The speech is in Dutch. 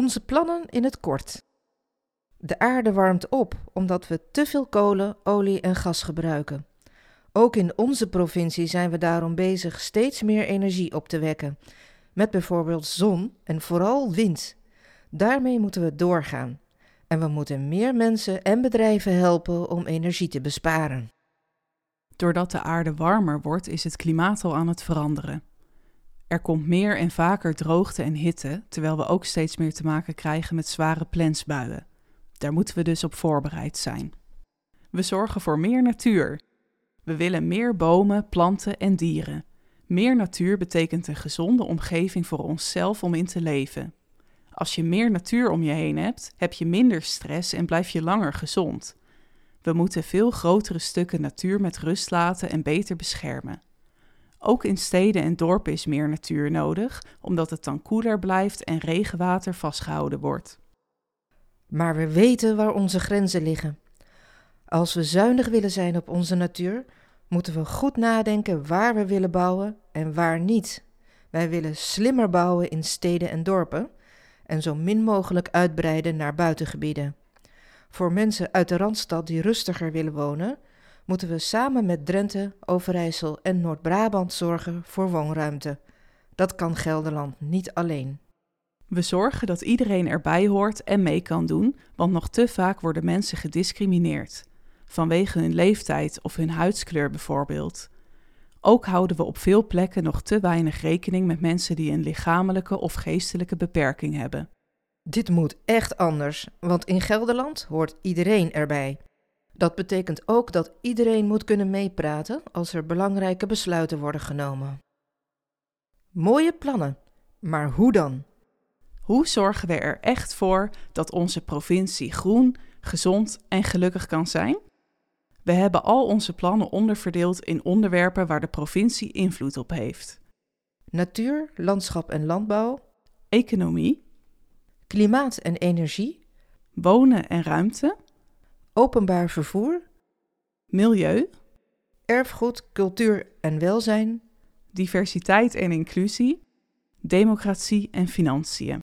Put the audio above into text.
Onze plannen in het kort. De aarde warmt op omdat we te veel kolen, olie en gas gebruiken. Ook in onze provincie zijn we daarom bezig steeds meer energie op te wekken, met bijvoorbeeld zon en vooral wind. Daarmee moeten we doorgaan. En we moeten meer mensen en bedrijven helpen om energie te besparen. Doordat de aarde warmer wordt, is het klimaat al aan het veranderen. Er komt meer en vaker droogte en hitte, terwijl we ook steeds meer te maken krijgen met zware plensbuien. Daar moeten we dus op voorbereid zijn. We zorgen voor meer natuur. We willen meer bomen, planten en dieren. Meer natuur betekent een gezonde omgeving voor onszelf om in te leven. Als je meer natuur om je heen hebt, heb je minder stress en blijf je langer gezond. We moeten veel grotere stukken natuur met rust laten en beter beschermen. Ook in steden en dorpen is meer natuur nodig, omdat het dan koeler blijft en regenwater vastgehouden wordt. Maar we weten waar onze grenzen liggen. Als we zuinig willen zijn op onze natuur, moeten we goed nadenken waar we willen bouwen en waar niet. Wij willen slimmer bouwen in steden en dorpen en zo min mogelijk uitbreiden naar buitengebieden. Voor mensen uit de Randstad die rustiger willen wonen, moeten we samen met Drenthe, Overijssel en Noord-Brabant zorgen voor woonruimte. Dat kan Gelderland niet alleen. We zorgen dat iedereen erbij hoort en mee kan doen, want nog te vaak worden mensen gediscrimineerd. Vanwege hun leeftijd of hun huidskleur bijvoorbeeld. Ook houden we op veel plekken nog te weinig rekening met mensen die een lichamelijke of geestelijke beperking hebben. Dit moet echt anders, want in Gelderland hoort iedereen erbij. Dat betekent ook dat iedereen moet kunnen meepraten als er belangrijke besluiten worden genomen. Mooie plannen, maar hoe dan? Hoe zorgen we er echt voor dat onze provincie groen, gezond en gelukkig kan zijn? We hebben al onze plannen onderverdeeld in onderwerpen waar de provincie invloed op heeft: natuur, landschap en landbouw, economie, klimaat en energie, wonen en ruimte, openbaar vervoer, milieu, erfgoed, cultuur en welzijn, diversiteit en inclusie, democratie en financiën.